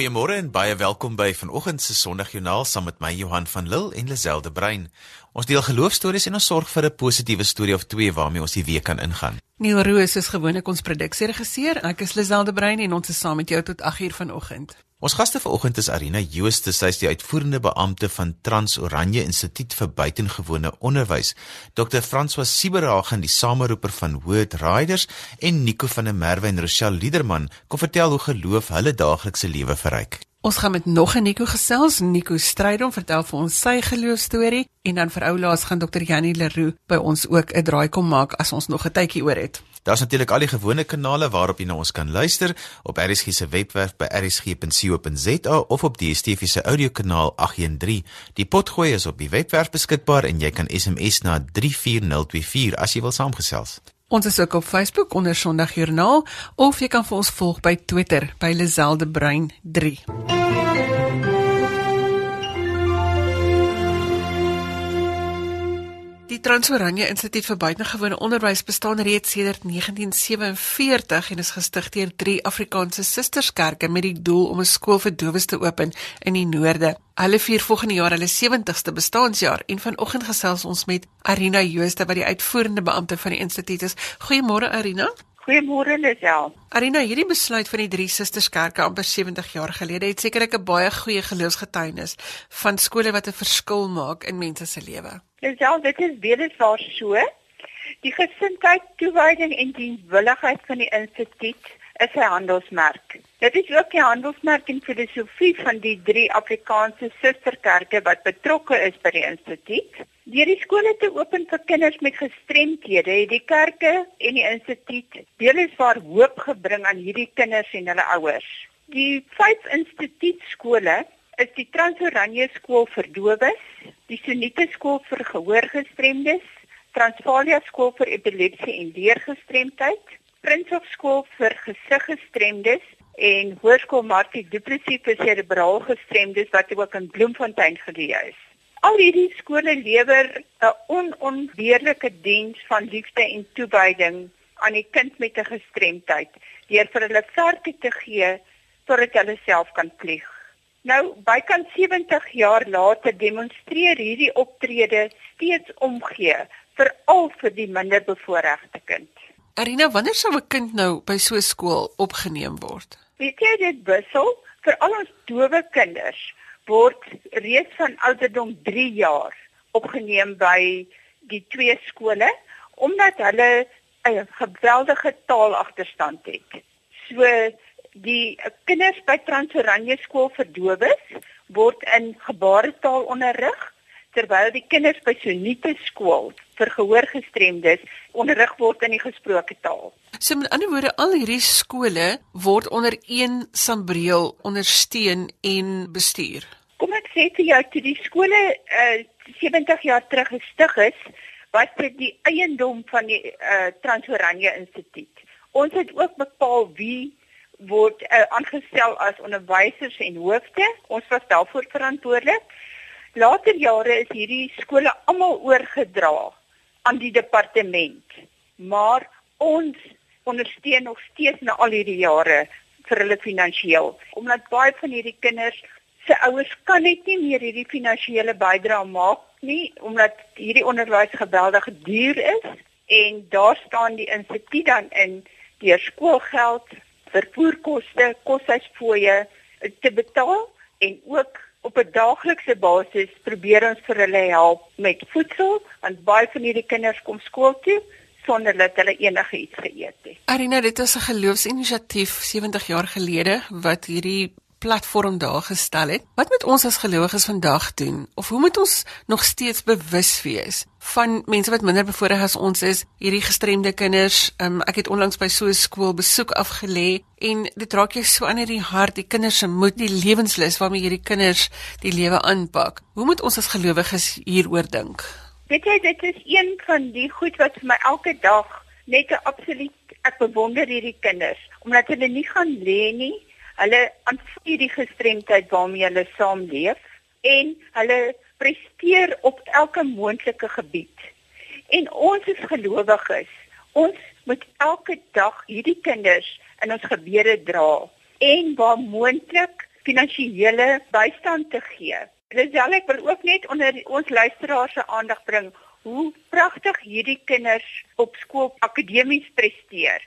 Goeiemôre en baie welkom by vanoggend se Sondagjoernaal saam met my Johan van Lille en Liselde Brein. Ons deel geloofstories en ons sorg vir 'n positiewe storie of twee waarmee ons die week kan ingaan. Neil Roos is gewoonlik ons produksieregisseur. Ek is Liselde Brein en ons is saam met jou tot 8uur vanoggend. Ons gaste vanoggend is Arina Jooste, sy is die uitvoerende beampte van Trans Oranje Instituut vir Buitengewone Onderwys. Dr. François Sieberhagen, die sameroeper van Word Riders en Nico van der Merwe en Rochelle Liederman kom vertel hoe geloof hulle daaglikse lewe verryk. Ons gaan met nog 'n Nico gesels. Nico Strydom vertel vir ons sy geloofstorie en dan vir oulaas gaan Dr. Janie Leroux by ons ook 'n draai kom maak as ons nog 'n tydjie oor het. Daar's natuurlik al die gewone kanale waarop jy na ons kan luister op RSG se webwerf by rsg.co.za of op die DSTV se audiokanaal 813. Die potgooi is op die webwerf beskikbaar en jy kan SMS na 34024 as jy wil saamgesels. Ons is ook op Facebook onder Sondagjoernaal of jy kan vir ons volg by Twitter by Lazelde Brein 3. Die Transoranje Instituut vir Buitengewone Onderwys bestaan reeds sedert 1947 en is gestig deur drie Afrikaanse susterskerke met die doel om 'n skool vir dowes te open in die noorde. Hulle vier volgende jaar hulle 70ste bestaanjaar en vanoggend gesels ons met Arina Jooste wat die uitvoerende beampte van die instituut is. Goeiemôre Arina. Goeiemôre Lisel. Arina, hierdie besluit van die drie susterskerke amper 70 jaar gelede het sekerlik 'n baie goeie geloofsgetuienis van skole wat 'n verskil maak in mense se lewe. Lisel, dit is weliswaar so. Die gesindheid, toewyding en dienswilligheid van die instituut is 'n handelsmerk. Dit is ook die handelsmerk en filosofie van die drie Afrikaanse susterkerke wat betrokke is by die instituut. Deur die skole te open vir kinders met gestremthede, het die kerke en die instituut deelswaar hoop gebring aan hierdie kinders en hulle ouers. Die vyf instituutskole is die Transoranje skool vir dowes, die Sunite skool vir gehoorgestremdes, Transvalia skool vir epilepsie en leergestremdheid, Prinshof skool vir gesiggestremdes en Hoërskool Martie Du Plessis vir serebraal gestremdes wat ook in Bloemfontein geleë is. Al hierdie skole lewer 'n onontbeerlike diens van liefde en toewyding aan die kind met 'n gestremdheid deur vir hulle verke te gee sodat hulle self kan vlieg. Nou, bykans 70 jaar later demonstreer hierdie optrede steeds omgee vir al vir die minderbevoorregte kind. Arina, wanneer sou 'n kind nou by so 'n skool opgeneem word? Weet jy dit wissel vir al ons dowe kinders word reeds van ouderdom 3 jaar opgeneem by die twee skole omdat hulle 'n geweldige taalagterstand het. So die kinders by Transoranje skool vir dowes word in gebaretaal onderrig terwyl die kinders by Sonite skool vir gehoorgestremdes onderrig word in die gesproke taal. So met ander woorde, al hierdie skole word onder een sambreel ondersteun en bestuur. Kom ek sê vir jou, toe die skole uh, eh, 70 jaar terug gestig is, was dit die eiendom van die uh, Transoranje Instituut. Ons het ook bepaal wie word uh, aangestel as onderwysers en hoofde. Ons was daarvoor verantwoordelik. Later jare is hierdie skole almal oorgedra aan die departement. Maar ons ondersteun nog steeds na al hierdie jare vir hulle finansiëel omdat baie van hierdie kinders se ouers kan net nie meer hierdie finansiële bydrae maak nie omdat hierdie onderwys geweldig duur is en daar staan die instituut dan in deur skoolgeld, vervoerkoste, koshuisfooie te betaal en ook op 'n daaglikse basis probeer ons vir hulle help met voedsel want baie van hierdie kinders kom skool toe sonder dat hulle enigiets geëet het. Arina, dit was 'n geloofsinisiatief 70 jaar gelede wat hierdie platform daar gestel het. Wat moet ons as gelowiges vandag doen of hoe moet ons nog steeds bewus wees van mense wat minder bevoordeel as ons is, hierdie gestremde kinders? Um, ek het onlangs by so 'n skool besoek afgelê en dit raak jou so aan in die hart, die kinders se moed, die lewenslus waarmee hierdie kinders die lewe aanpak. Hoe moet ons as gelowiges hieroor dink? Weet jy, dit is een van die goed wat vir my elke dag net 'n absoluut ek bewonder hierdie kinders omdat hulle nie gaan lê nie. Hulle aanvaar die gestremdheid waarmee hulle saamleef en hulle presteer op elke moontlike gebied. En ons is gelowiges. Ons moet elke dag hierdie kinders in ons gebede dra en waar moontlik finansiële bystand te gee. Lisel ek wil ook net onder ons luisteraars se aandag bring hoe pragtig hierdie kinders op skool akademies presteer.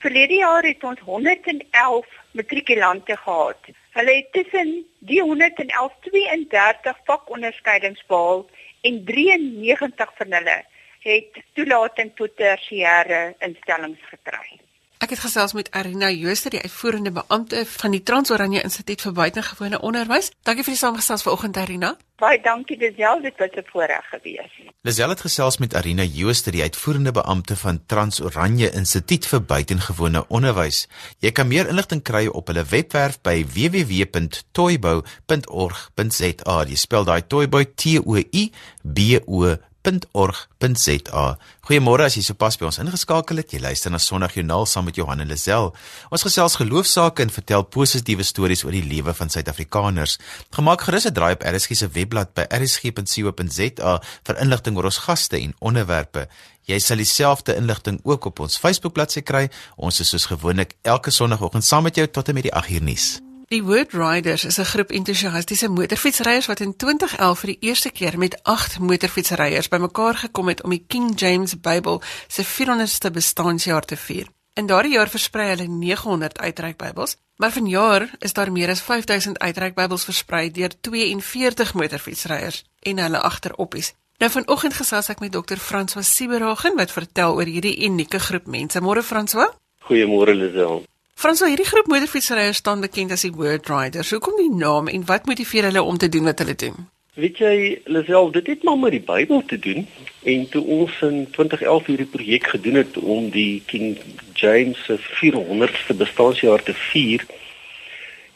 Verlede jaar het ons 111 matrikulante gehad. Hulle het tussen die 111 32 vakonderskeidings behaal en 93 van hulle het toelating tot tersiêre instellings gekry. Ek het gesels met Arina Jooster, die uitvoerende beampte van die Transoranje Instituut vir Buitengewone Onderwys. Dankie vir die saamgesels vanoggend Arina. Baie dankie Lisel, dit was 'n voorreg gewees. Lisel het gesels met Arina Jooster, die uitvoerende beampte van Transoranje Instituut vir Buitengewone Onderwys. Jy kan meer inligting kry op hulle webwerf by www.toybo.org.za. Jy spel daai toybo T O I B O www.rsg.org.za. Goeiemôre as jy sopas by ons ingeskakel het. Jy luister na Sondagjoernaal saam met Johan en Lisel. Ons gesels geloofsaake en vertel positiewe stories oor die lewe van Suid-Afrikaners. Gemaak gerus 'n draai op RSG se webblad by rsg.co.za vir inligting oor ons gaste en onderwerpe. Jy sal dieselfde inligting ook op ons Facebook-bladsy kry. Ons is soos gewoonlik elke Sondagoggend saam met jou tot en met die 8uur nuus. Die Word Riders is 'n groep entoesiastiese motorfietsryers wat in 2011 vir die eerste keer met 8 motorfietsryers bymekaar gekom het om die King James Bybel se 400ste bestaanjaar te vier. In daardie jaar versprei hulle 900 uitreikbybels, maar vanjaar is daar meer as 5000 uitreikbybels versprei deur 42 motorfietsryers en hulle agteroppies. Nou vanoggend gesels ek met Dr. François Sieberhagen wat vertel oor hierdie unieke groep mense. Môre François? Goeiemôre Lisel. Frans, hierdie groep motorfietsryers staan bekend as die Word Riders. Hoekom die naam en wat motiveer hulle om te doen wat hulle doen? Weet jy, Lisel, dit het maar met die Bybel te doen en toe ons in 2011 hierdie projek gedoen het om die King James se 400ste bestaanjaar te vier,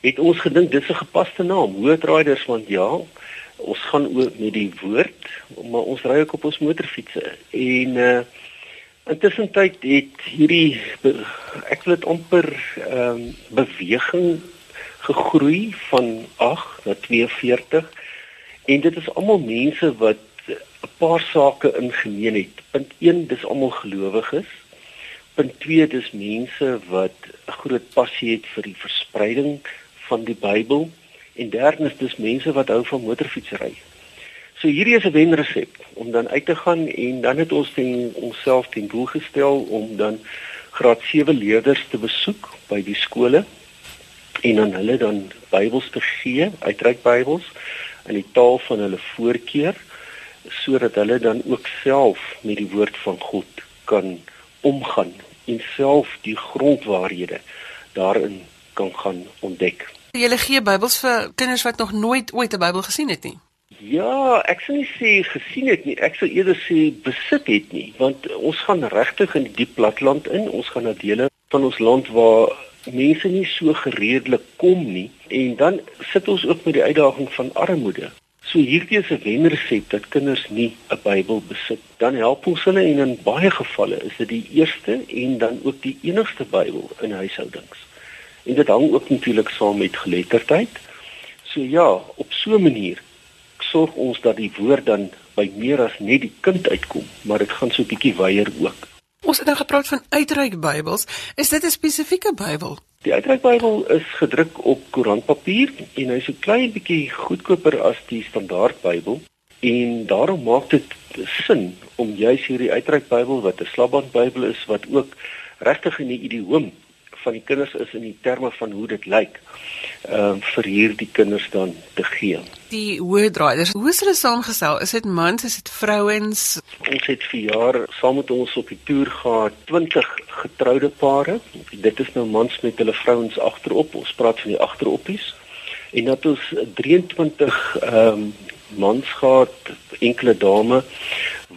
het ons gedink dis 'n gepaste naam, Word Riders, want ja, ons gaan oor met die woord, maar ons ry ook op ons motorfietsse en uh Intussen tyd het hierdie ek wil dit amper ehm um, beweging gegroei van 8 na 42 en dit is almal mense wat 'n paar sake ingemeen het. Punt 1 dis almal gelowiges. Punt 2 dis mense wat 'n groot passie het vir die verspreiding van die Bybel en derdens dis mense wat hou van motorfietsry. So hierdie is 'n wenresep om dan uit te gaan en dan het ons ten onsself ten doel gestel om dan graad 7 leerders te besoek by die skole en dan hulle dan Bybels te gee, uitreik Bybels in die taal van hulle voorkeur sodat hulle dan ook self met die woord van God kan omgaan en self die grondwaarhede daarin kan gaan ontdek. Jy gee Bybels vir kinders wat nog nooit ooit 'n Bybel gesien het nie. Ja, ek sou nie sê gesien het nie. Ek sou eerder sê besit het nie, want ons gaan regtig in die diep platland in. Ons gaan na dele van ons land waar mense nie so gereedelik kom nie en dan sit ons ook met die uitdaging van armoede. So hierdie is 'n wenresep dat kinders nie 'n Bybel besit. Dan help ons hulle en in baie gevalle is dit die eerste en dan ook die enigste Bybel in huishoudings. En dit hang ook natuurlik saam met geletterdheid. So ja, op so 'n manier sorg ons dat die woord dan by meer as net die kind uitkom, maar dit gaan so 'n bietjie wyeer ook. Ons het nou gepraat van uitreik Bybels. Is dit 'n spesifieke Bybel? Die uitreik Bybel is gedruk op koerantpapier en hy's 'n klein bietjie goedkoper as die standaard Bybel en daarom maak dit sin om juis hierdie uitreik Bybel wat 'n slapband Bybel is wat ook regtig in die idioom van die kinders is in die terme van hoe dit lyk ehm uh, vir hierdie kinders dan te gee. Die woorddraaiers, hoe is hulle saamgestel? Is dit mans, is dit vrouens? Ons het vir jaar saam met ons op die toer gehad 20 getroude pare. Dit is nou mans met hulle vrouens agterop. Ons praat van die agteroppies. En dat ons 23 ehm um, mans gehad, enkele dame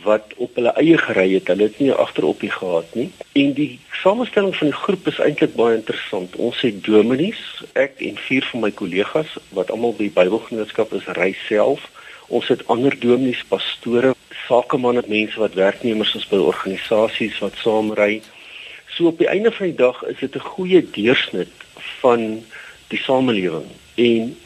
wat op hulle eie gery het. Hulle het nie agteropie gehad nie. En die samestelling van die groep is eintlik baie interessant. Ons het dominees, ek en vier van my kollegas wat almal by Bybelgenootskap is, ry self. Ons het ander dominees, pastore, sakemanne, mense wat werknemers is by organisasies wat saam ry. So op die einde van die dag is dit 'n goeie deursnit van die samelewing. En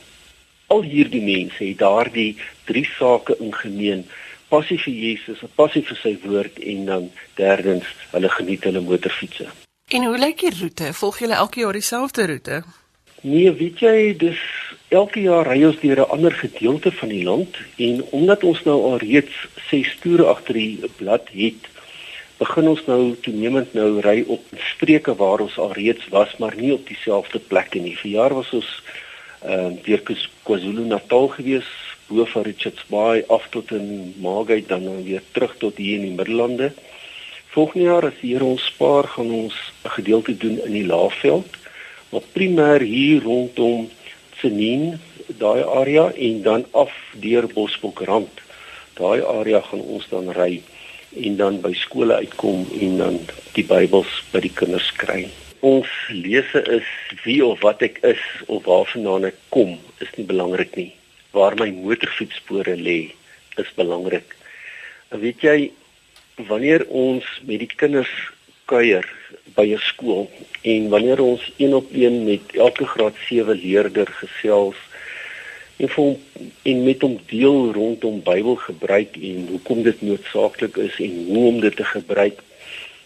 al hierdie mense het daardie drie sake in gemeen passie vir Jesus, 'n passie vir sy woord en dan derdens, hulle geniet hulle motorfietsse. En hoe lyk die roete? Volg julle elke jaar dieselfde roete? Nee, weet jy, dis elke jaar ry ons deur 'n ander gedeelte van die land en omdat ons nou al reeds 6 toere agter die blad het, begin ons nou toenemend nou ry op streke waar ons al reeds was, maar nie op dieselfde plekke nie. Vir jaar was ons ehm uh, deur KwaZulu-Natal gewees, bo van Richards Bay af tot in Magate dan nou weer terug tot hier in die Middellande. Volgende jaar as die Here ons spaar, gaan ons 'n gedeelte doen in die Laagveld maar primêr hier rondom Tsenin daai area en dan af deur Bosbokrand. Daai area gaan ons dan ry en dan by skole uitkom en dan die Bybels by die kinders kry. Ons lese is wie of wat ek is of waarvandaan ek kom is nie belangrik nie. Waar my motorfietsspore lê is belangrik. Weet jy wanneer ons met die kinders kuier by 'n skool en wanneer ons een op een met elke graad 7 leerder gesels en vir hom en met hom deel rondom Bybel gebruik en hoekom dit noodsaaklik is en hoe om dit te gebruik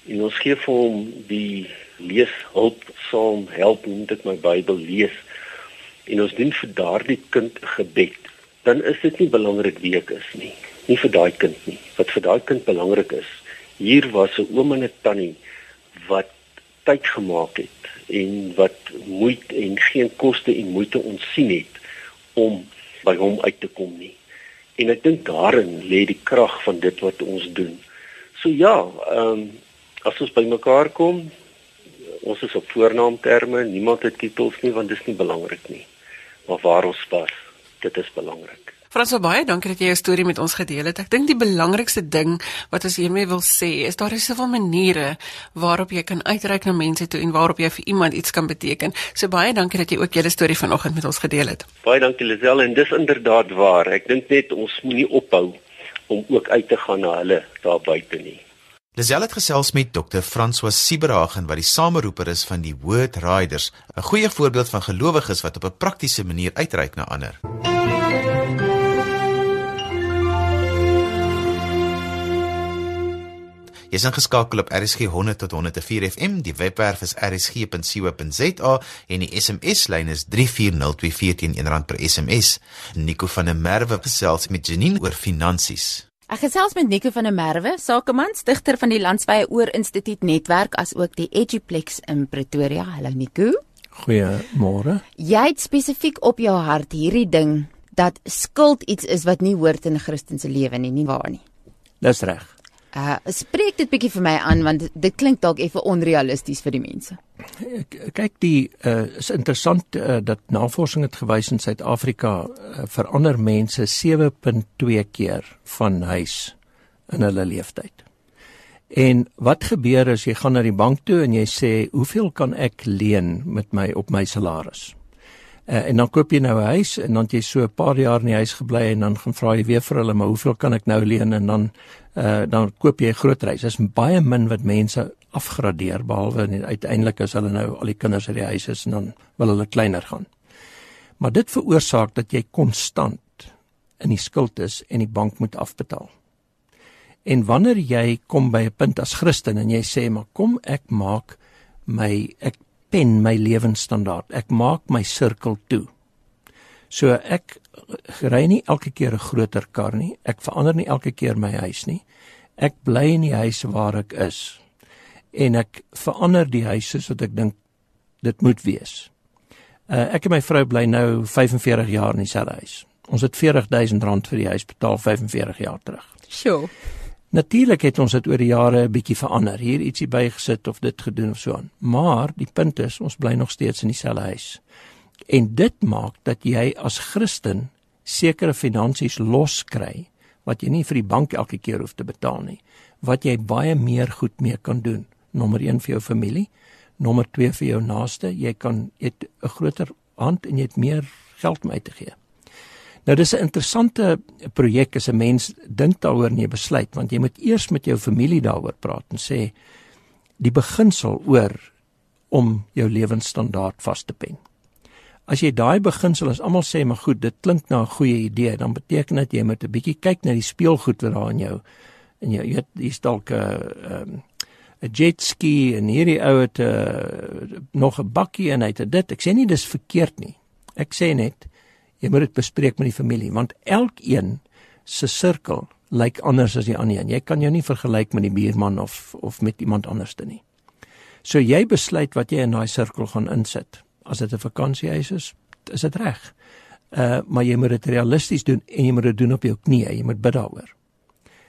en ons gee vir hom die leeshulp saam help hoe dit my Bybel lees en ons doen vir daardie kind gebed dan is dit nie belangrik wie ek is nie nie vir daai kind nie wat vir daai kind belangrik is hier was 'n oom en 'n tannie wat tyd gemaak het en wat moeite en geen koste en moeite ontsien het om by hom uit te kom nie. En ek dink daarin lê die krag van dit wat ons doen. So ja, ehm um, as ons bymekaar kom, ons is op voornaamterme, niemand het titels nie want dit is nie belangrik nie. Maar waar ons was, dit is belangrik. Frans, baie dankie dat jy jou storie met ons gedeel het. Ek dink die belangrikste ding wat ons hiermee wil sê is daar is soveel maniere waarop jy kan uitreik na mense toe en waarop jy vir iemand iets kan beteken. So baie dankie dat jy ook julle storie vanoggend met ons gedeel het. Baie dankie Lisel en dis inderdaad waar. Ek dink net ons moenie ophou om ook uit te gaan na hulle daar buite nie. Lisel het gesels met Dr. François Sieberhagen wat die sameroeper is van die Word Riders, 'n goeie voorbeeld van gelowiges wat op 'n praktiese manier uitreik na ander. Jy is ingeskakel op RSG 100 tot 104 FM. Die webwerf is rsg.co.za en die SMS-lyn is 34024 teen R1 per SMS. Nico van der Merwe gesels met Janine oor finansies. Ek gesels met Nico van der Merwe, sakeman, stigter van die Landswye Oor Instituut netwerk as ook die Eduplex in Pretoria. Hallo Nico. Goeiemôre. Jy het spesifiek op jou hart hierdie ding dat skuld iets is wat nie hoort in 'n Christelike lewe nie, nie waar nie? Dis reg. Uh spreek dit bietjie vir my aan want dit klink dalk effe onrealisties vir die mense. Kyk die uh is interessant uh, dat navorsing het gewys in Suid-Afrika uh, verander mense 7.2 keer van huis in hulle lewenstyd. En wat gebeur as jy gaan na die bank toe en jy sê hoeveel kan ek leen met my op my salaris? Uh, en dan koop jy nou 'n huis en dan jy so 'n paar jaar in die huis gebly en dan gaan vra jy weer vir hulle maar hoeveel kan ek nou leen en dan uh, dan koop jy 'n groot huis. Dit is baie min wat mense afgradeer behalwe uiteindelik as hulle nou al die kinders uit die huis is en dan wil hulle kleiner gaan. Maar dit veroorsaak dat jy konstant in die skuld is en die bank moet afbetaal. En wanneer jy kom by 'n punt as Christen en jy sê maar kom ek maak my ek pen my lewensstandaard. Ek maak my sirkel toe. So ek ry nie elke keer 'n groter kar nie. Ek verander nie elke keer my huis nie. Ek bly in die huis waar ek is. En ek verander die huis soos wat ek dink dit moet wees. Uh, ek en my vrou bly nou 45 jaar in dieselfde huis. Ons het R40000 vir die huis betaal 45 jaar terug. Sjoe. Natuurlik het ons dit oor die jare 'n bietjie verander. Hier ietsie bygesit of dit gedoen of so aan. Maar die punt is, ons bly nog steeds in dieselfde huis. En dit maak dat jy as Christen sekere finansies loskry wat jy nie vir die bank elke keer hoef te betaal nie. Wat jy baie meer goed mee kan doen. Nommer 1 vir jou familie, nommer 2 vir jou naaste. Jy kan het 'n groter hand en jy het meer geld om uit te gee. Nou dis 'n interessante projek as 'n mens dink daaroor en jy besluit want jy moet eers met jou familie daaroor praat en sê die beginsel oor om jou lewensstandaard vas te pen. As jy daai beginsel as almal sê maar goed, dit klink na 'n goeie idee, dan beteken dit jy moet 'n bietjie kyk na die speelgoed wat daar in jou en jy weet hier's dalk 'n 'n 'n jet ski en hierdie ou het uh, nog 'n bakkie en hy het dit. Ek sê nie dis verkeerd nie. Ek sê net jy moet dit bespreek met die familie want elkeen se sirkel lyk anders as die ander een. Jy kan jou nie vergelyk met die buurman of of met iemand anderste nie. So jy besluit wat jy in daai sirkel gaan insit. As dit 'n vakansiehuis is, is dit reg. Uh maar jy moet dit realisties doen en jy moet dit doen op jou knieë. Jy moet bid daaroor.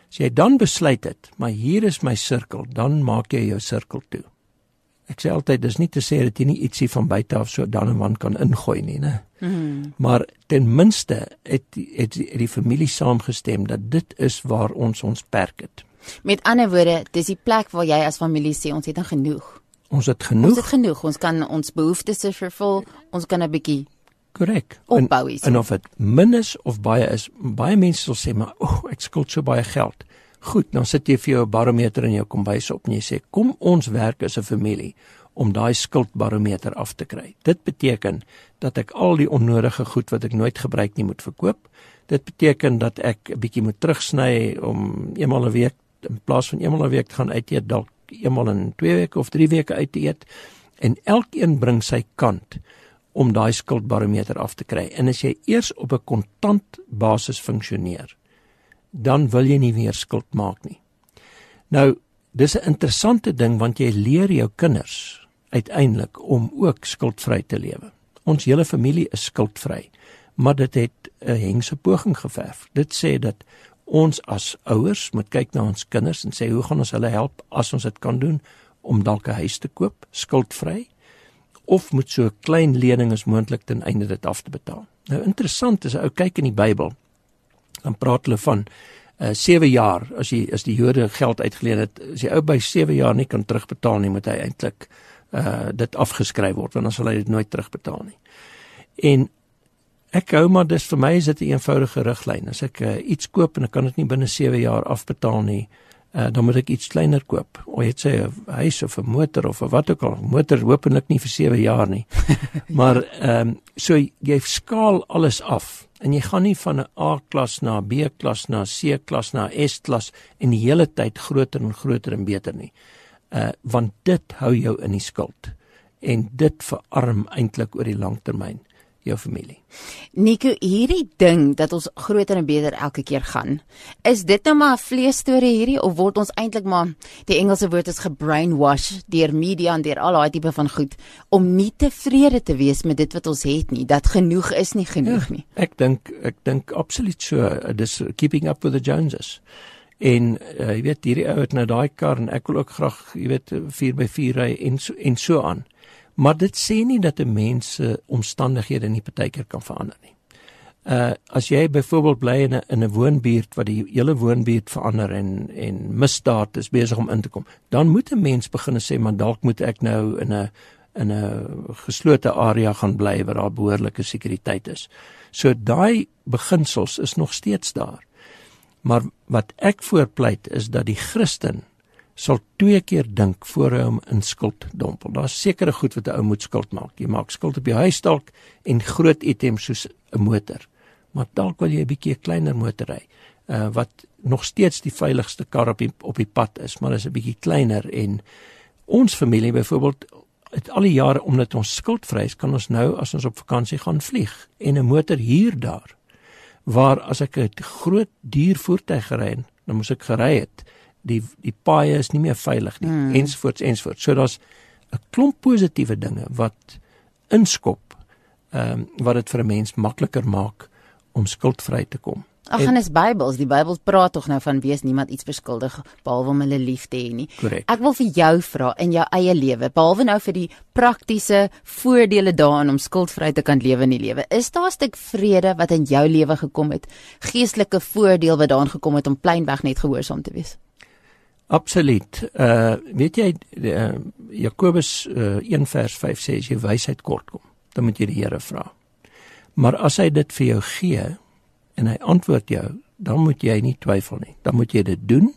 As jy dan besluit het, maar hier is my sirkel, dan maak jy jou sirkel toe. Ek sê altyd dis nie te sê dat jy nie ietsie van buite af so dan en wan kan ingooi nie, né? Mm. Maar ten minste het, het het die familie saamgestem dat dit is waar ons ons perk het. Met ander woorde, dis die plek waar jy as familie sê ons het dan genoeg. Ons het genoeg. Ons het genoeg. Ons kan ons behoeftes vervul. Ons kan 'n bietjie korrek. En, en of dit min is of baie is, baie mense sal sê maar o, oh, ek skuld so baie geld. Goed, dan sit jy vir jou barometer in jou kombuis op en jy sê kom ons werk as 'n familie om daai skuldbarometer af te kry. Dit beteken dat ek al die onnodige goed wat ek nooit gebruik nie moet verkoop. Dit beteken dat ek 'n bietjie moet terugsny om eenmal 'n week in plaas van eenmal 'n week te gaan uit eet dalk eenmal in 2 weke of 3 weke uit te eet en elkeen bring sy kant om daai skuldbarometer af te kry. En as jy eers op 'n kontant basis funksioneer, dan wil jy nie weer skuld maak nie. Nou, dis 'n interessante ding want jy leer jou kinders uiteindelik om ook skuldvry te lewe. Ons hele familie is skuldvry, maar dit het 'n hengse poging geverf. Dit sê dat ons as ouers moet kyk na ons kinders en sê hoe gaan ons hulle help as ons dit kan doen om dalk 'n huis te koop skuldvry of moet so 'n klein lening as moontlik ten einde dit af te betaal. Nou interessant is ou kyk in die Bybel dan praat hulle van uh 7 jaar as jy as die Jode geld uitgeleen het, as jy ou by 7 jaar nie kan terugbetaal nie, moet hy eintlik uh dit afgeskryf word want dan sal hy dit nooit terugbetaal nie. En ek hou maar dis vir my is dit 'n eenvoudige riglyn. As ek uh, iets koop en ek kan dit nie binne 7 jaar afbetaal nie, uh dan moet ek iets kleiner koop. Of jy sê 'n huis of 'n motor of wat ook al. Motor hopelik nie vir 7 jaar nie. maar ehm um, so jy skaal alles af en jy gaan nie van 'n A klas na 'n B klas na 'n C klas na 'n S klas en die hele tyd groter en groter en beter nie. Uh want dit hou jou in die skuld en dit verarm eintlik oor die lang termyn jou familie. Nico, hierdie ding dat ons groter en beter elke keer gaan, is dit nou maar 'n vleesstorie hierdie of word ons eintlik maar die Engelse woord is gebrainwash deur media en deur al daai tipe van goed om nie tevrede te wees met dit wat ons het nie, dat genoeg is nie genoeg ja, nie. Ek dink ek dink absoluut so, dis keeping up with the Joneses. En uh, jy weet hierdie ou het nou daai kar en ek wil ook graag, jy weet 4x4 ry en so en so aan. Maar dit sê nie dat 'n mens se omstandighede nie partykeer kan verander nie. Uh as jy byvoorbeeld bly in 'n in 'n woonbuurt wat die hele woonbuurt verander en en misdaad is besig om in te kom, dan moet 'n mens begin sê maar dalk moet ek nou in 'n in 'n geslote area gaan bly waar daar behoorlike sekuriteit is. So daai beginsels is nog steeds daar. Maar wat ek voorpleit is dat die Christen sal twee keer dink voor hy hom in skuld dompel. Daar's sekere goed wat 'n ou moet skuld maak. Jy maak skuld op jou huis dalk en groot items soos 'n motor. Maar dalk wil jy 'n bietjie 'n kleiner motor ry, uh wat nog steeds die veiligste kar op die op die pad is, maar is 'n bietjie kleiner en ons familie byvoorbeeld het al die jare omdat ons skuldvry is, kan ons nou as ons op vakansie gaan vlieg en 'n motor huur daar. Waar as ek 'n groot duur voertuig gery het, dan moes ek gery het die die paaie is nie meer veilig nie mm. ensvoorts ensvoorts. So daar's 'n klomp positiewe dinge wat inskop ehm um, wat dit vir 'n mens makliker maak om skuldvry te kom. Ag en is Bybels, die Bybel praat tog nou van wees niemand iets verskuldig behalwe om hulle lief te hê nie. Correct. Ek wil vir jou vra in jou eie lewe, behalwe nou vir die praktiese voordele daarin om skuldvry te kan lewe in die lewe. Is daar 'n stuk vrede wat in jou lewe gekom het? Geestelike voordeel wat daarin gekom het om pleinweg net gehoorsaam te wees? Absoluut. Uh weet jy uh, Jakobus uh, 1 vers 5 sê as jy wysheid kort kom, dan moet jy die Here vra. Maar as hy dit vir jou gee en hy antwoord jou, dan moet jy nie twyfel nie. Dan moet jy dit doen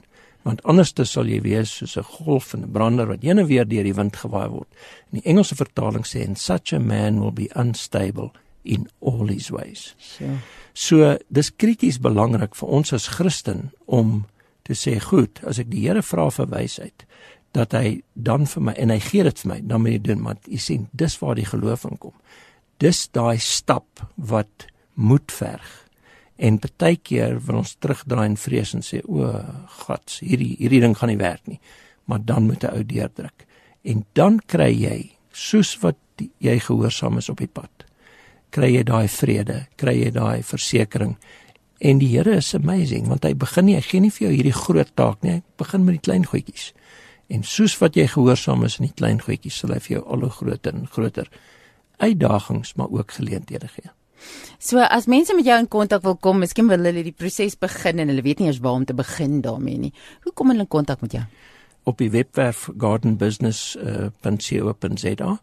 want anders te sal jy wees soos 'n golf en 'n brander wat heen en weer deur die wind gewaai word. In die Engelse vertaling sê en such a man will be unstable in all his ways. Sure. So dis krities belangrik vir ons as Christen om te sê goed, as ek die Here vra vir wysheid, dat hy dan vir my en hy gee dit vir my, dan moet jy doen, maar jy sien, dis waar die geloof inkom. Dis daai stap wat moed verg. En baie keer wil ons terugdraai en vrees en sê o, God, hierdie hierdie ding gaan nie werk nie. Maar dan moet 'n ou deurdruk. En dan kry jy soos wat die, jy gehoorsaam is op die pad. Kry jy daai vrede, kry jy daai versekering. En die Here is amazing want hy begin nie hy gee nie vir jou hierdie groot taak nie. Hy begin met die klein goedjies. En soos wat jy gehoorsaam is in die klein goedjies, sal hy vir jou al hoe groter en groter uitdagings maar ook geleenthede gee. So as mense met jou in kontak wil kom, miskien wil hulle die proses begin en hulle weet nie eers waar om te begin daarmee nie. Hoe kom hulle in kontak met jou? Op die webwerf gardenbusiness.co.za uh,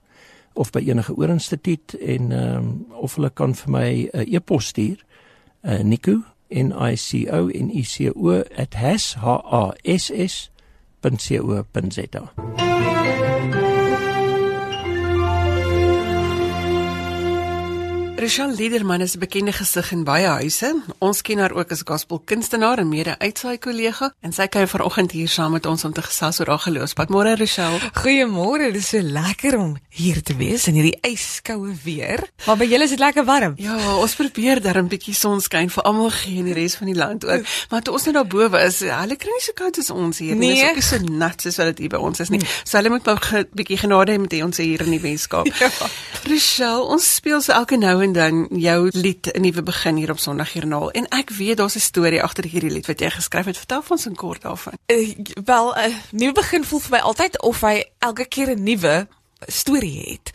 of by enige oorinstituut en um, of hulle kan vir my 'n uh, e-pos stuur. Uh, Nico N I C O N I C O @has.co.za Rachel Liederman is 'n bekende gesig in baie huise. Ons ken haar ook as gospelkunstenaar en mede-uitsaai kollega en sy kuier vanoggend hier saam met ons om te gesels oor haar geloofspad. Môre Rachel. Goeiemôre. Dit is so lekker om hier te wees in hierdie yskoue weer. Maar by julle is dit lekker warm. Ja, ons probeer daar 'n bietjie sonskyn vir almal gee in die res van die land ook. Maar toe ons net daar bo is, hulle kry nie so koud as ons hier nie. Nee. Dit is ook so nat soos wat dit hier by ons is nie. So hulle moet 'n bietjie genade hê met ons hier in die Weskaap. Ja. Rachel, ons speel so elke nou en dan jou lied 'n nuwe begin hier op Sondagjoernaal en ek weet daar's 'n storie agter hierdie lied wat jy geskryf het. Vertel ons 'n kort daarvan. Uh, wel, 'n uh, nuwe begin voel vir my altyd of hy elke keer 'n nuwe storie het.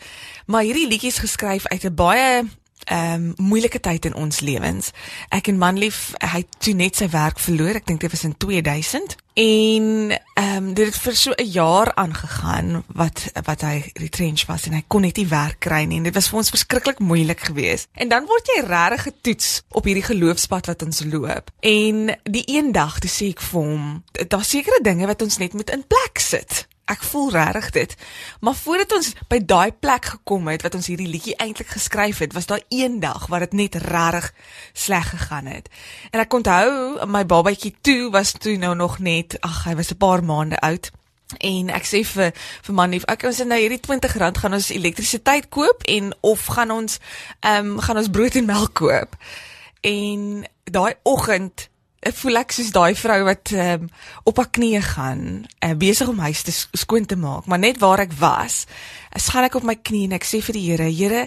Maar hierdie liedjie is geskryf uit 'n baie ehm um, moeilike tyd in ons lewens. Ek en manlief, hy het toe net sy werk verloor. Ek dink dit was in 2000. En ehm um, dit het vir so 'n jaar aangegaan wat wat hy retrench was en hy kon net nie werk kry nie en dit was vir ons verskriklik moeilik geweest. En dan word jy regtig getoets op hierdie geloofspad wat ons loop. En die een dag toe sê ek vir hom, daar's sekere dinge wat ons net moet in plek sit ek voel regtig dit. Maar voordat ons by daai plek gekom het wat ons hierdie liedjie eintlik geskryf het, was daar een dag waar dit net regtig sleg gegaan het. En ek onthou my babatjie toe was toe nou nog net, ag, hy was 'n paar maande oud. En ek sê vir vir manlief, ek ons het nou hierdie R20 gaan ons elektrisiteit koop en of gaan ons ehm um, gaan ons brood en melk koop. En daai oggend ek voel ek soos daai vrou wat um, op haar knieë gaan, uh, besig om huis te skoon te maak, maar net waar ek was, staan ek op my knie en ek sê vir die Here, Here,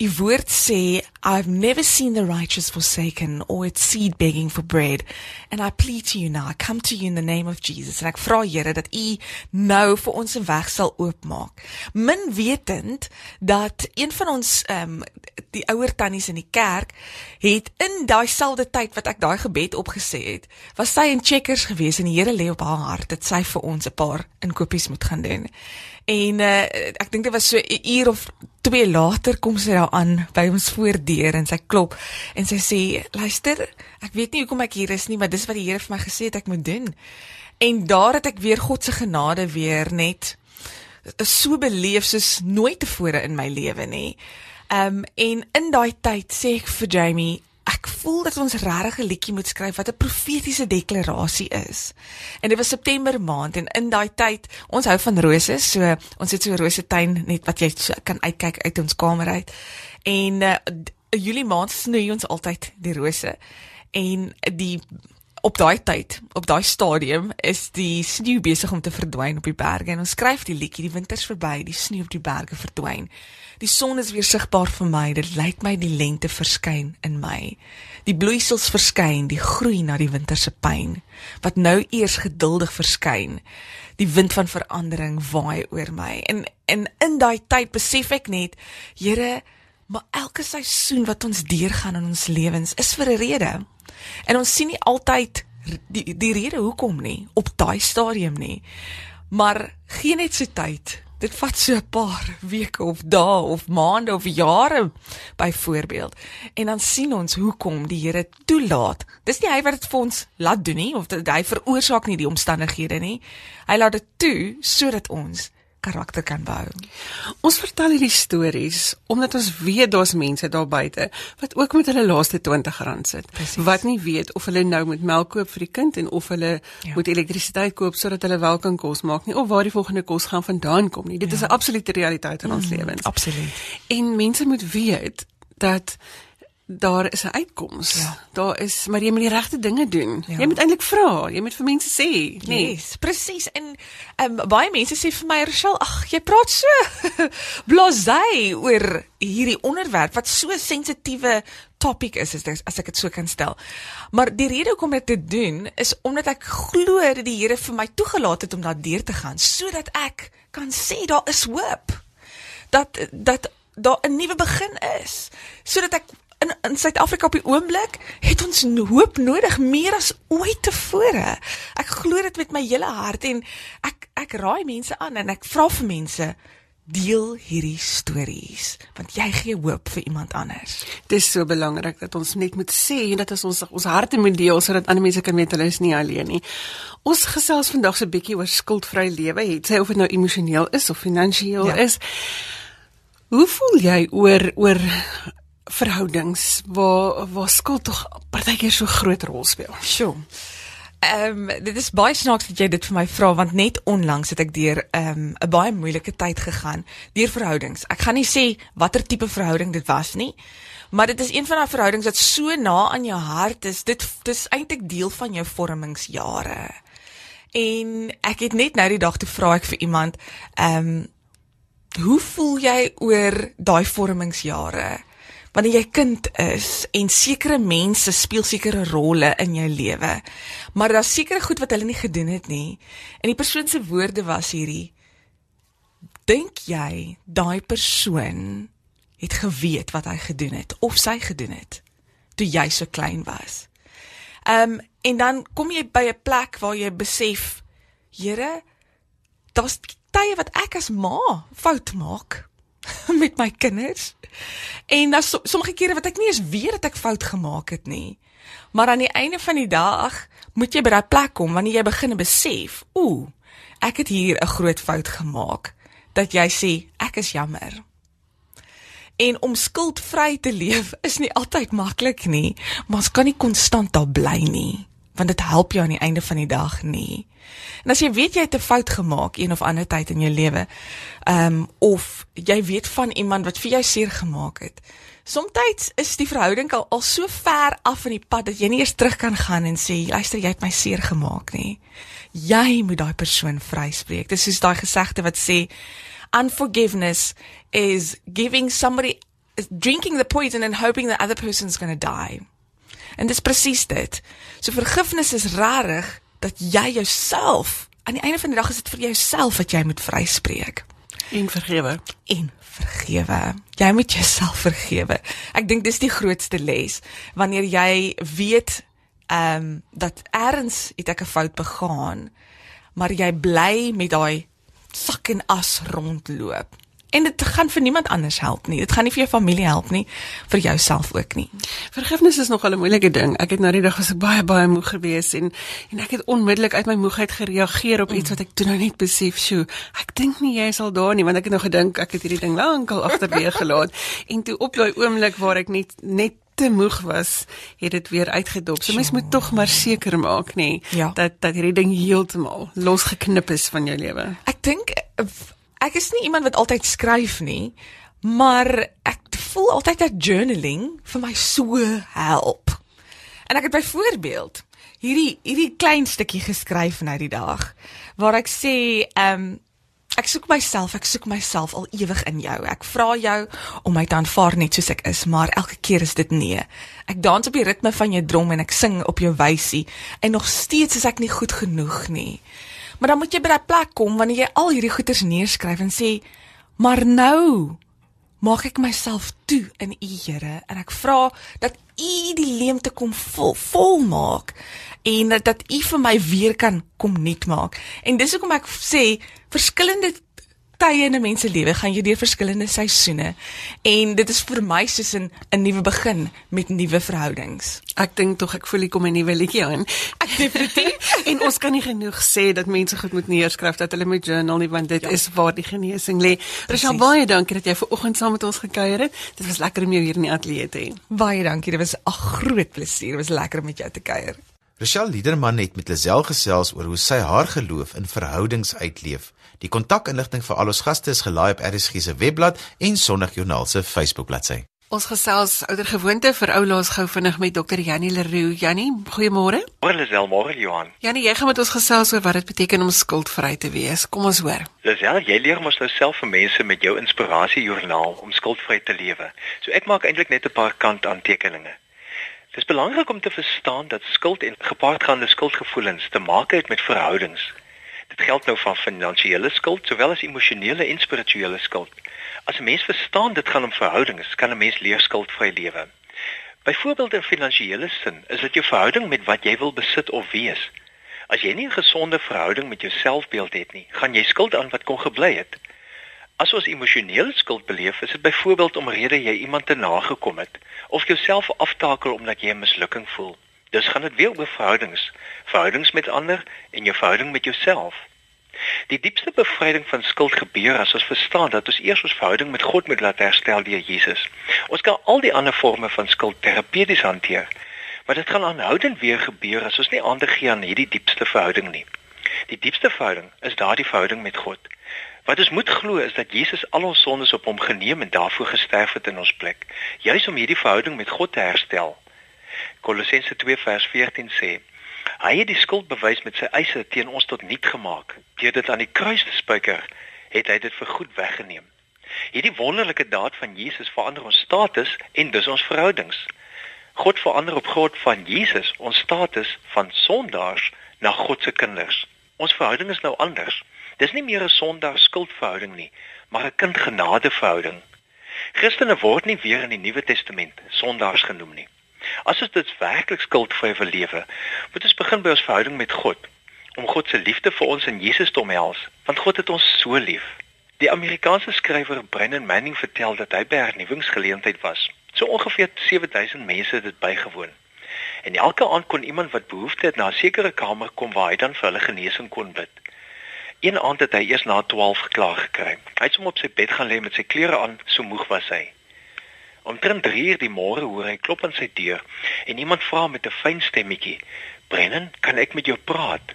u woord sê, I've never seen the righteous forsaken or its seed begging for bread, and I plead to you now, I come to you in the name of Jesus. En ek vra Here dat u nou vir ons 'n weg sal oopmaak. Min wetend dat een van ons ehm um, die ouer tannies in die kerk het in daai selfde tyd wat ek daai gebed opgesê het, was sy in Checkers gewees en die Here lê op haar hart dat sy vir ons 'n paar inkopies moet gaan doen. En uh, ek dink dit was so 'n uur of twee later kom sy daar aan by ons voordeur en sy klop en sy sê luister ek weet nie hoekom ek hier is nie maar dis wat die Here vir my gesê het ek moet doen. En daar het ek weer God se genade weer net so beleef soos nooit tevore in my lewe nie. Ehm um, en in daai tyd sê ek vir Jamie ek voel dat ons regtig 'n liedjie moet skryf wat 'n profetiese deklarasie is. En dit was September maand en in daai tyd, ons hou van rose, so ons het so 'n rose tuin net wat jy so kan uitkyk uit ons kamer uit. En uh, Julie maand snoei ons altyd die rose. En die op daai tyd, op daai stadium is die sneeu besig om te verdwyn op die berge en ons skryf die liedjie die winters verby, die sneeu op die berge verdwyn. Die son is weer sigbaar vir my. Dit lyk my die lente verskyn in my. Die bloeisels verskyn, die groei na die winter se pyn wat nou eers geduldig verskyn. Die wind van verandering waai oor my. En en in daai tyd besef ek net, Here, maar elke seisoen wat ons deurgaan in ons lewens is vir 'n rede. En ons sien nie altyd die die rede hoekom nie op daai stadium nie. Maar gee net so tyd dit vat so 'n paar weke of dae of maande of jare byvoorbeeld en dan sien ons hoekom die Here toelaat. Dis nie hy wat dit vir ons laat doen nie of dit hy veroorsaak nie die omstandighede nie. Hy laat dit toe sodat ons karakter kan bou. Ons vertel hierdie stories omdat ons weet daar's mense daar buite wat ook met hulle laaste R20 sit. Presies. Wat nie weet of hulle nou moet melk koop vir die kind en of hulle Ja. moet elektrisiteit koop sodat hulle wel kan kos maak nie of waar die volgende kos gaan vandaan kom nie. Dit ja. is 'n absolute realiteit in ons lewens. Absoluut. En mense moet weet dat daar is 'n uitkoms. Ja. Daar is maar jy moet die regte dinge doen. Ja. Jy moet eintlik vra, jy moet vir mense sê, nee. Nee, yes, presies. En um, baie mense sê vir my, "Rochelle, ag, jy praat so blasé oor hierdie onderwerp wat so sensitiewe topik is as ek, as ek dit so kan stel." Maar die rede hoekom ek dit doen is omdat ek glo dat die Here vir my toegelaat het om daardeur te gaan sodat ek kan sê daar is hoop. Dat dat daar 'n nuwe begin is sodat ek in in Suid-Afrika op die oomblik het ons hoop nodig meer as ooit tevore. Ek glo dit met my hele hart en ek ek raai mense aan en ek vra vir mense deel hierdie stories want jy gee hoop vir iemand anders. Dit is so belangrik dat ons net moet sê en dat ons ons, harte moet deel sodat ander mense kan weet hulle is nie alleen nie. Ons gesels vandag so 'n bietjie oor skuldvry lewe, het sy of dit nou emosioneel is of finansiëel ja. is. Hoe voel jy oor oor verhoudings waar waar skuld tog partykeer so groot rol speel? Sjoe. Ehm um, dit is baie snaaks dat jy dit vir my vra want net onlangs het ek deur ehm um, 'n baie moeilike tyd gegaan deur verhoudings. Ek gaan nie sê watter tipe verhouding dit was nie, maar dit is een van daai verhoudings wat so na aan jou hart is. Dit dis eintlik deel van jou vormingsjare. En ek het net nou die dag toe vra ek vir iemand, ehm um, hoe voel jy oor daai vormingsjare? Wanneer jy kind is en sekere mense speel sekere rolle in jou lewe. Maar daar's sekere goed wat hulle nie gedoen het nie. En die persoon se woorde was hierdie: Dink jy daai persoon het geweet wat hy gedoen het of sy gedoen het toe jy so klein was? Ehm um, en dan kom jy by 'n plek waar jy besef, Here, daar's tye wat ek as ma fout maak met my kinders. En daar's so, sommige kere wat ek nie eens weet dat ek fout gemaak het nie. Maar aan die einde van die dag moet jy by daai plek kom wanneer jy begin besef, ooh, ek het hier 'n groot fout gemaak dat jy sê ek is jammer. En om skuldvry te leef is nie altyd maklik nie, maar ons kan nie konstant daar bly nie, want dit help jou aan die einde van die dag nie. En as jy weet jy het 'n fout gemaak een of ander tyd in jou lewe, ehm um, of jy weet van iemand wat vir jou seer gemaak het. Somstyds is die verhouding al, al so ver af in die pad dat jy nie eers terug kan gaan en sê luister jy het my seer gemaak nie. Jy moet daai persoon vryspreek. Dis soos daai gesegde wat sê unforgiveness is giving somebody is drinking the poison and hoping the other person's going to die. En dis presies dit. So vergifnis is rarig dat jy jouself aan die einde van die dag is dit vir jouself wat jy moet vryspreek En vergewe. en vergewe. Jy moet jouself vergewe. Ek dink dis die grootste les wanneer jy weet ehm um, dat eers het ek 'n fout begaan, maar jy bly met daai sak en as rondloop. En dit gaan vir niemand anders help nie. Dit gaan nie vir jou familie help nie, vir jouself ook nie. Vergifnis is nogal 'n moeilike ding. Ek het nou die dag was ek baie baie moeg geweest en en ek het onmiddellik uit my moegheid gereageer op iets wat ek toe nou net besef, "Sjoe, ek dink nie jy is al daar nie," want ek het nou gedink ek het hierdie ding lankal agterweë gelaat. en toe op daai oomblik waar ek net net te moeg was, het dit weer uitgedop. So mens moet tog maar seker maak, nê, Ja. dat dat hierdie ding heeltemal losgeknip is van jou lewe. Ek dink eh, ek is nie iemand wat altyd skryf nie, maar ek voel altyd dat journaling vir my so help. En ek het byvoorbeeld hierdie hierdie klein stukkie geskryf nou die dag waar ek sê ehm um, ek soek myself, ek soek myself al ewig in jou. Ek vra jou om my te aanvaar net soos ek is, maar elke keer is dit nee. Ek dans op die ritme van jou drom en ek sing op jou wysie en nog steeds is ek nie goed genoeg nie. Maar dan moet jy by daai plek kom wanneer jy al hierdie goeters neerskryf en sê, "Maar nou maak ek myself toe in U Here en ek vra dat U die leemte kom vol volmaak en dat, dat U vir my weer kan kom nuut maak." En dis hoekom ek sê verskillende tye in 'n mens se lewe gaan jy deur verskillende seisoene en dit is vir my soos 'n 'n nuwe begin met nuwe verhoudings. Ek dink tog ek voel ek kom 'n nuwe liedjie aan. Ek definitief en ons kan nie genoeg sê dat mense goed moet neerskryf dat hulle moet journal nie want dit ja. is waar die genesing lê. Rachel baie dankie dat jy ver oggend saam met ons gekuier het. Dit was lekker om jou hier in die ateljee te hê. Baie dankie. Dit was 'n groot plesier. Dit was lekker om met jou te kuier. Rochelle Liederman het met Lisel gesels oor hoe sy haar geloof in verhoudings uitleef. Die kontakinligting vir al ons gaste is gelaai op RSG se webblad en Sondagjoernaal se Facebook bladsy. Ons gesels ouer gewoonte vir oulaas gou vinnig met Dr. Janie Leroux. Janie, goeiemôre. Môre Lisel, môre Johan. Janie, jy gaan met ons gesels oor wat dit beteken om skuldvry te wees. Kom ons hoor. Lisel, jy leer mos nou self vir mense met jou inspirasiejoernaal om skuldvry te lewe. So ek maak eintlik net 'n paar kant aantekeninge. Dit is belangrik om te verstaan dat skuld en gepaardgaande skuldgevoelens te maak het met verhoudings. Dit geld nou van finansiële skuld sowel as emosionele en spirituele skuld. As 'n mens verstaan dit gaan om verhoudings, kan 'n mens leer skuldvry lewe. Byvoorbeeld in finansiële sin, is dit jou verhouding met wat jy wil besit of wees. As jy nie 'n gesonde verhouding met jouselfbeeld het nie, gaan jy skuld aan wat kon gebly het. As ons emosionele skuld beleef, is dit byvoorbeeld omrede jy iemand te nagekom het of jouself aftakel omdat jy 'n mislukking voel. Dus gaan dit weer oor verhoudings, verhoudings met ander en jou verhouding met jouself. Die diepste bevryding van skuld gebeur as ons verstaan dat ons eers ons verhouding met God moet laat herstel deur Jesus. Ons kan al die ander forme van skuld terapeuties hanteer, maar dit gaan aanhoudend weer gebeur as ons nie aandag gee aan hierdie diepste verhouding nie. Die diepste verhouding is daardie verhouding met God. Wat ons moet glo is dat Jesus al ons sondes op hom geneem en daarvoor gesterf het in ons plek, juis om hierdie verhouding met God te herstel. Kolossense 2 vers 14 sê: Hy het die skuld bewys met sy eise teen ons tot niet gemaak. Deur dit aan die kruis te spyker, het hy dit vir goed weggeneem. Hierdie wonderlike daad van Jesus verander ons status en dus ons verhoudings. God verander op grond van Jesus ons status van sondaars na God se kinders. Ons verhouding is nou anders. Dis nie meer 'n sondaar skuldverhouding nie, maar 'n kindgenade verhouding. Christene word nie weer in die Nuwe Testament sondaars genoem nie. As ons dit werklik skuldvry wil lewe, moet ons begin by ons verhouding met God, om God se liefde vir ons in Jesus te omhels, want God het ons so lief. Die Amerikaanse skrywer Brennan Manning vertel dat hy by 'n hernuwingsgeleentheid was. So ongeveer 7000 mense het dit bygewoon. En elke aand kon iemand wat behoefte het na 'n sekere kamer kom waar hy dan vir hulle genesing kon bid. Een aand het hy eers na 12 geklaar gekry. Hy het hom op sy bed gaan lê met sy klere aan, so moeg was hy. Omtrent 3 uur die môre hoor hy klop aan sy deur en iemand vra met 'n fyn stemmetjie: "Brennan, kan ek met jou praat?"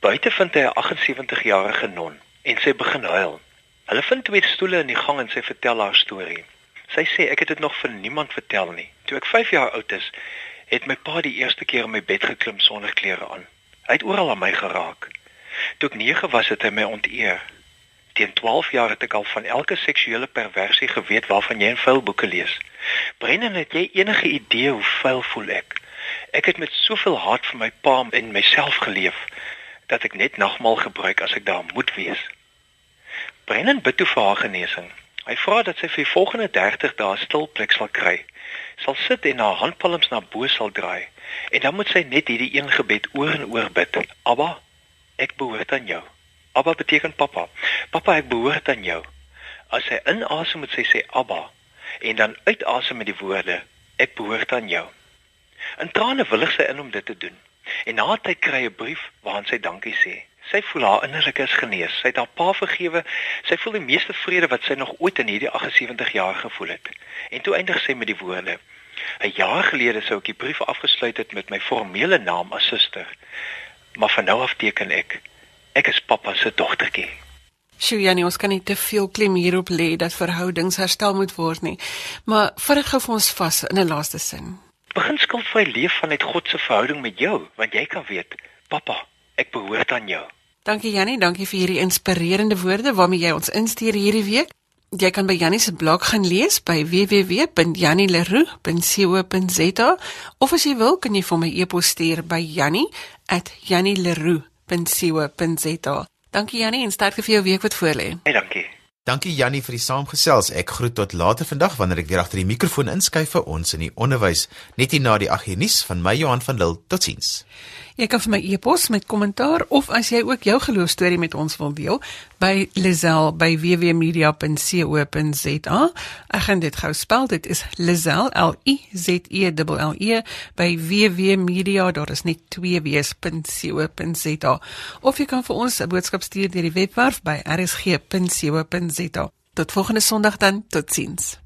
Buite vind hy 'n 78-jarige non en sy begin huil. Hulle vind twee stoele in die gang en sy vertel haar storie. Sy sê ek het dit nog vir niemand vertel nie. Toe ek 5 jaar oud is, het my pa die eerste keer in my bed geklim sonder klere aan. Hy het oral aan my geraak. Toe ek 9 was het hy my onteer. Teen 12 jaar het ek al van elke seksuele perversie geweet waarvan jy in vuilboeke lees. Brennan, het jy enige idee hoe vuil voel ek? Ek het met soveel haat vir my pa en myself geleef dat ek net nagmaal gebruik as ek daar moet wees. Brennan bid toe vir haar genesing. Hy vra dat sy vir die volgende 30 dae stil plek sal kry. Sal sit en haar handpalms na bo sal draai en dan moet sy net hierdie een gebed oor en oor bid. Abba, ek behoort aan jou. Abba beteken pappa. Pappa, ek behoort aan jou. As sy inasem moet sy sê Abba en dan uitasem met die woorde ek behoort aan jou. In trane willig sy in om dit te doen. En na tyd kry 'n brief waarin sy dankie sê. Sy voel haar innerlike is genees. Sy het haar pa vergewe. Sy voel die meeste vrede wat sy nog ooit in hierdie 78 jaar gevoel het. En toe eindig sy met die woorde: "’n Jaar gelede sou ek die brief afgesluit het met my formele naam as suster maar van nou af teken ek ek is pappa se dogtertjie. Sjoe, ons kan nie te veel klem hierop lê dat verhoudings herstel moet word nie. Maar vat dit gou vir ons vas in 'n laaste sin. Begin skuldvry leef vanuit God se verhouding met jou, want jy kan weet, pappa, ek behoort aan jou. Dankie Jannie, dankie vir hierdie inspirerende woorde waarmee jy ons instuur hierdie week. Jy kan by Jannie se blog gaan lees by www.jannieleroux.co.za of as jy wil, kan jy vir my e-pos stuur by jannie @jannieleroux.co.za. Dankie Jannie en sterkte vir jou week wat voorlê. Hey, dankie. Dankie Jannie vir die saamgesels. Ek groet tot later vandag wanneer ek weer agter die mikrofoon inskuif vir ons in die onderwys net hier na die agternuus van my Johan van Lille. Totsiens. Jy kan vir my e-pos met kommentaar of as jy ook jou geloofstorie met ons wil deel by Lizel by www.media.co.za. Ek gaan dit gou spel. Dit is Lizel L I Z E L L E by www.media. Daar is net twee wees.co.za. Of jy kan vir ons 'n boodskap stuur deur die webwerf by rsg.co.za. Tot volgende Sondag dan. Totsiens.